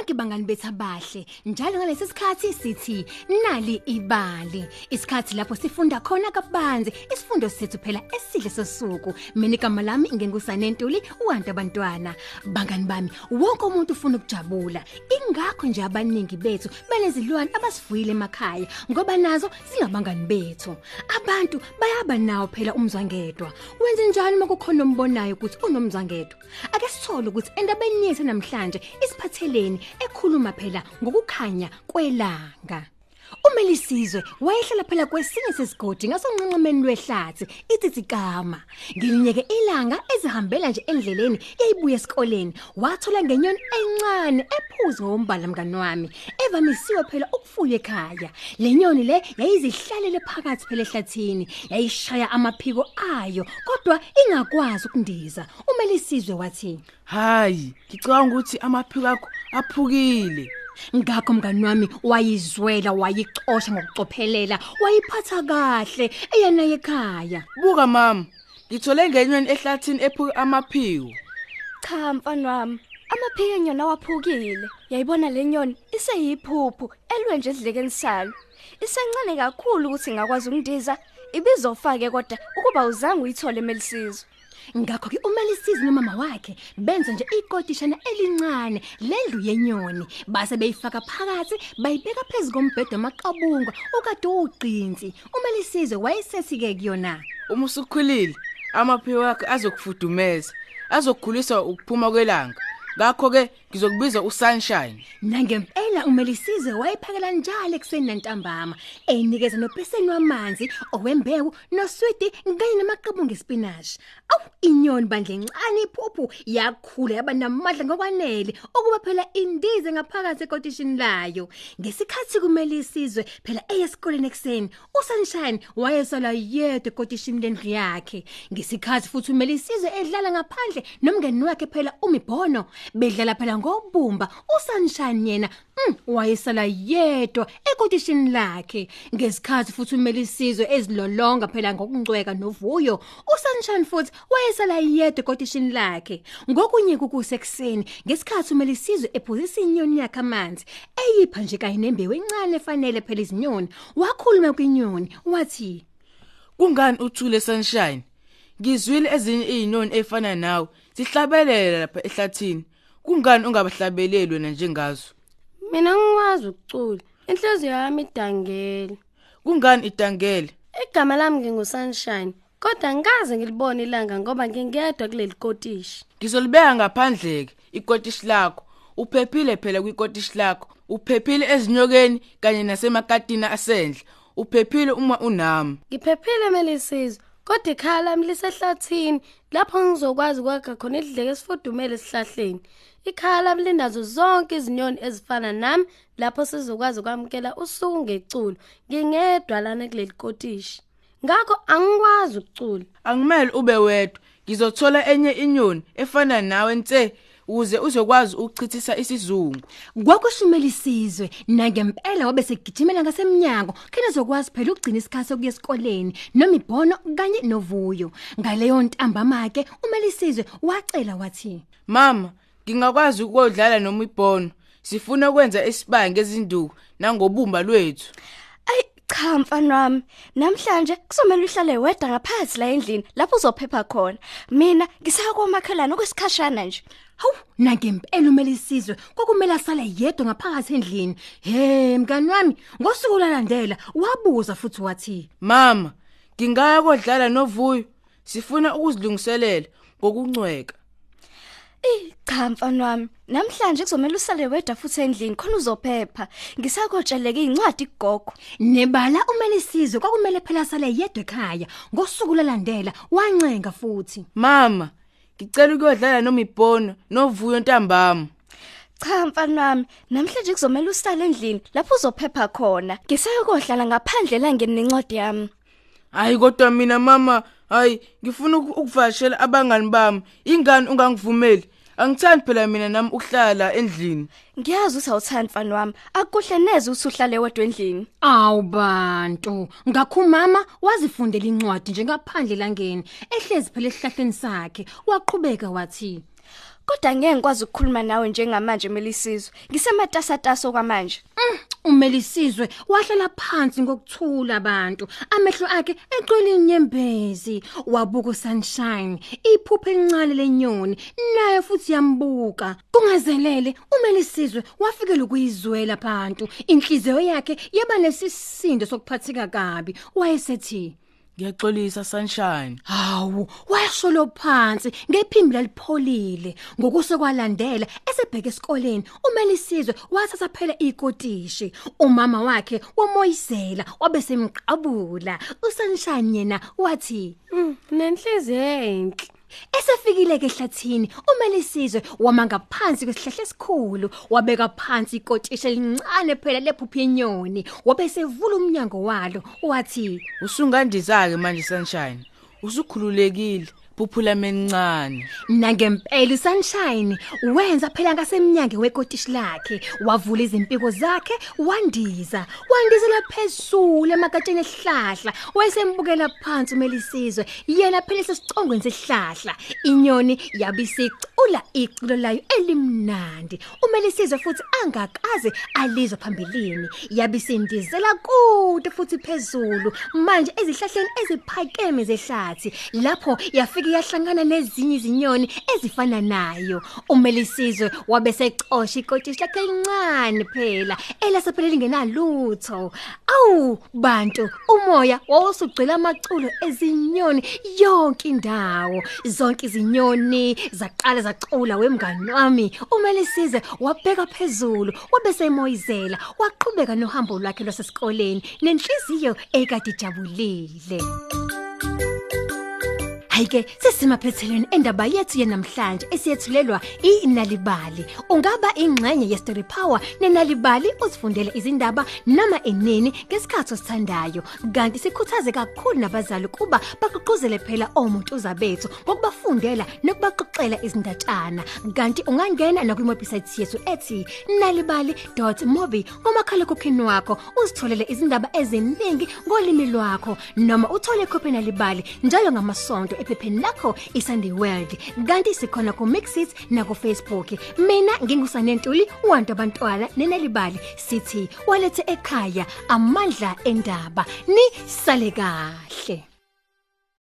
bonke bangani bethu abahle njalo ngalesi sikhathi sithi nali ibali. Isikhathi lapho sifunda khona kabanzi isifundo sethu phela esihle sosuku. Mina igama lami ngengusane Ntuli uwantu abantwana. Bangani bami wonke umuntu ufuna ukujabula. Ingakho nje abaningi bethu benezilwane abasifuyile emakhaya ngoba nazo singabangani bethu. Abantu bayaba nawo phela umzwangedwa. Wenze njalo uma kukhona ombonayo ukuthi unomzwangedwa? Ake sithole ukuthi endabeni yethu namhlanje isiphatheleni ekhuluma phela ngokukhanya kwelanga. Umelisizwe wayehlala phela kwesinye sesigodi ngasonqenqemeni lwehlathi itsitsikama ngilinyeke ilanga ezihambela nje endleleni yayibuya esikoleni wathola ngenyoni encane ephuzi ngombala mngani wami evamisiwe phela ukufuya ekhaya. Lenyoni le yayizihlalele phakathi phela ehlathini yayishaya amaphiko ayo kodwa ingakwazi ukundiza. Umelisizwe wathi? Hayi ngicabanga ukuthi amaphiko akho aphukile. Ngakho mngani wami wayizwela wayixosha ngokucophelela wayiphatha kahle eyana ekhaya buka mama. Ngithole ngenyweni ehlathini ephuka amaphiko. Cha mfana wami, amaphike enyoni awaphukile. Yayibona le nyoni iseyiphuphu elwe nje edlekeni salo. Isencane kakhulu ukuthi ingakwazi ukundiza, ibizofake kodwa ukuba uzange uyithole emelisizwe. ngakho ke umelisizwe nomama wakhe benza nje ikotishana elincane lendlu yenyoni base beyifaka phakathi bayibeka phezulu kombhedo amaqabunga ukade uqinzi umelisizwe wayesesike kuyona uma usukhulile amaphiko akhe azokufudumeza azokukhulisa ukuphuma kwelanga ngakho ke ngizokubiza usunshine. Nangempela umelisizwe wayephakela njalo ekseni nantambama eyinikeza nopeseni wamanzi owembewu noswidi kanye namaqabunga espinash awu inyoni bandle encane iphuphu yakhula yaba namadla ngokwanele ukuba phela indize ngaphakathi ekotishini layo. Ngesikhathi kumelisizwe phela eyesikoleni ekseni usunshine wayesala yedwa ekotishini lendlu yakhe. Ngesikhathi futhi umelisizwe edlala ngaphandle nomngeni wakhe phela umibhono bedlala phela ngobumba usunshine yena mm, wayesala yedwa ekotishini lakhe. Ngesikhathi futhi umelisizwe ezilolonga phela ngokungcweka novuyo usunshine futhi wayesala yedwa ekotishini lakhe. Ngokunye kukusekuseni ngesikhathi umelisizwe ephuzisa inyoni yakhe amanzi eyipha nje kanye nembewu encane efanele phela izinyoni. Wakhuluma kwinyoni wathi kungani uthule sunshine? Ngizwile ezinye izinoni efana nawe sihlabelela lapha ehlathini. Kungani ungabahlabeleli wena njengazo Mina ngikwazi ukucula. Inhliziyo yami idangele. kungani idangele Igama lami ngingusunshine. Kodwa ngikaze ngilibone ilanga ngoba ngingedwa kuleli kotishi. ngizolibeka ngaphandleke ikotishi lakho uphephile phela kwikotishi lakho uphephile ezinyokeni kanye nasemakatini asendle uphephile uma unami Ngiphephile melisizwe. Kodwa ikhaya lami lisehlathini lapho ngizokwazi ukwakha khona idleke esifudumele esihlahleni. Ikhaya lami linazo zonke izinyoni ezifana nami lapho sizokwazi ukwamukela usuku ngeculo. Ngingedwa lana kuleli kotishi. Ngakho angikwazi ukucula. angimele ube wedwa ngizothola enye inyoni efana nawe nse ukuze uzokwazi ukuchithisa isizungu. Kwakushumelisizwe nangempela wabe segijimela ngasemnyango kena zokwazi phela ukugcina isikhathi sokuya esikoleni noma ibhono kanye novuyo. Ngaleyo ntambama ke umelisizwe wacela wathi mama ngingakwazi ukodlala noma ibhono. Sifuna ukwenza isibaya ngezinduku nangobumba lwethu. Ay cha mfana wami. Namhlanje kuzomela uhlale wedwa ngaphansi la endlini lapho uzophepha khona. Mina ngisaya kwamakhelana okwesikhashana nje. Hawu nangempela umelisizwe kwakumele asale yedwa ngaphakathi endlini. He mngani wami ngosuku lalandela wabuza futhi wathi mama ngingaya kodlala novuyo sifuna ukuzilungiselela ngokuncweka. Eh cha mfana wami namhlanje kuzomela usale wedwa futhi endlini khona uzophepha. Ngisakotsheleka incwadi kugogo nebala umelisizwe kwakumele phela asale yedwa ekhaya ngosuku lalandela wancenga futhi. Mama ngicela ukuyodlala noma ibhono novuyo ntambama Cha mfana wami, namhlanje kuzomela usale endlini lapho uzophepha khona. Ngisayokodlala ngaphandle la ngenencwadi yami. hayi kodwa mina mama hayi ngifuna uku- ukuvashela abangani bami ingani ungangivumeli angithandi phela mina nami ukuhlala endlini Ngiyazi ukuthi awuthandi mfana wami. Akuhle neze ukuthi uhlale wedwa endlini. Awu bantu, ngakhumama wazifundela incwadi njengaphandle langeni, ehlezi phela esihlahleni sakhe, waqhubeka wathi, Kodwa ngeke ngikwazi ukukhuluma nawe njengamanje Melisizwe. Ngisematasataso kwamanje. Umelisizwe wahlala phansi ngokuthula abantu. Amehlo akhe egcwele inyembezi. Wabuka sunshine iphupho elincane lenyoni naye futhi yambuka. Kungazelele umelisizwe wafikela ukuyizwela phantu inhliziyo yakhe yaba nesisindo sokuphatheka kabi. Wayesethi Ngiyaxolisa sunshine. Hawu, washolo phansi ngephimbo lalipholile. Ngokusekwalandela esebheke esikoleni, uMelisizwe wathatha phela ikotishi. Umama wakhe wamoyizela wabe semqabula. USunshine yena wathi, Mm, nenhliziyo enhle. Esefikile ke ehlathini, uMelisizwe wama ngaphansi kwesihlahla esikhulu, wabeka phansi ikotishi elincane phela lephuphi yenyoni, wabe sevula umnyango walo, wathi, Usungandiza ke manje sunshine. Usukhululekile. Phuphula mencane. Nangempela sunshine wenza phela ngasemnyange wekotishi lakhe. Wavula izimpiko zakhe wandiza. Wandizela phezulu emakatsheni ehlahla wayesembukela phansi umelisizwe. Yena phela sesicongweni sehlahla inyoni yabisicula iculo layo elimnandi. Umelisizwe futhi angakaze alizwe phambilini. Yabisindizela kude futhi phezulu. Manje ezihlahleni eziphakeme zehlathi lapho yafika yahlangana nezinye izinyoni ezifana nayo. Umelisizwe wabe secosha ikotishi lakhe elincane phela elasephelele ngenalutho awu bantu umoya wawusugcila amaculo ezinyoni yonke indawo. Zonke izinyoni zaqala zacula wemngani wami umelisizwe wabheka phezulu wabe semoyizela waqhubeka nohambo lwakhe lwasesikoleni. Nenhliziyo ekade ijabulile. Hayike sesimaphethelweni endaba yethu yenamhlanje esiyethulelwa iNalibali. Ungaba ingxenye yeStory Power neNalibali uzifundele izindaba nama enini ngesikhathi osithandayo. Kanti sikhuthaze kakhulu nabazali kuba baqoqozele phela omuntu uzabethu ngokubafundela nokubaxoxela izindatshana. Kanti ungangena na kwiwebsite yethu ethi nalibali.mobi ngomakhala kokhin wakho uzitholele izindaba eziningi ngolimi lwakho noma uthole ikhophi nalibali njalo ngamasonto ephepheni lakho iSunday World. Kanti sikhona ku Mixit na ku Facebook mina ngingusanentuli uwantu abantwana nenalibali sithi walethe ekhaya amandla endaba. Ni sale kahle.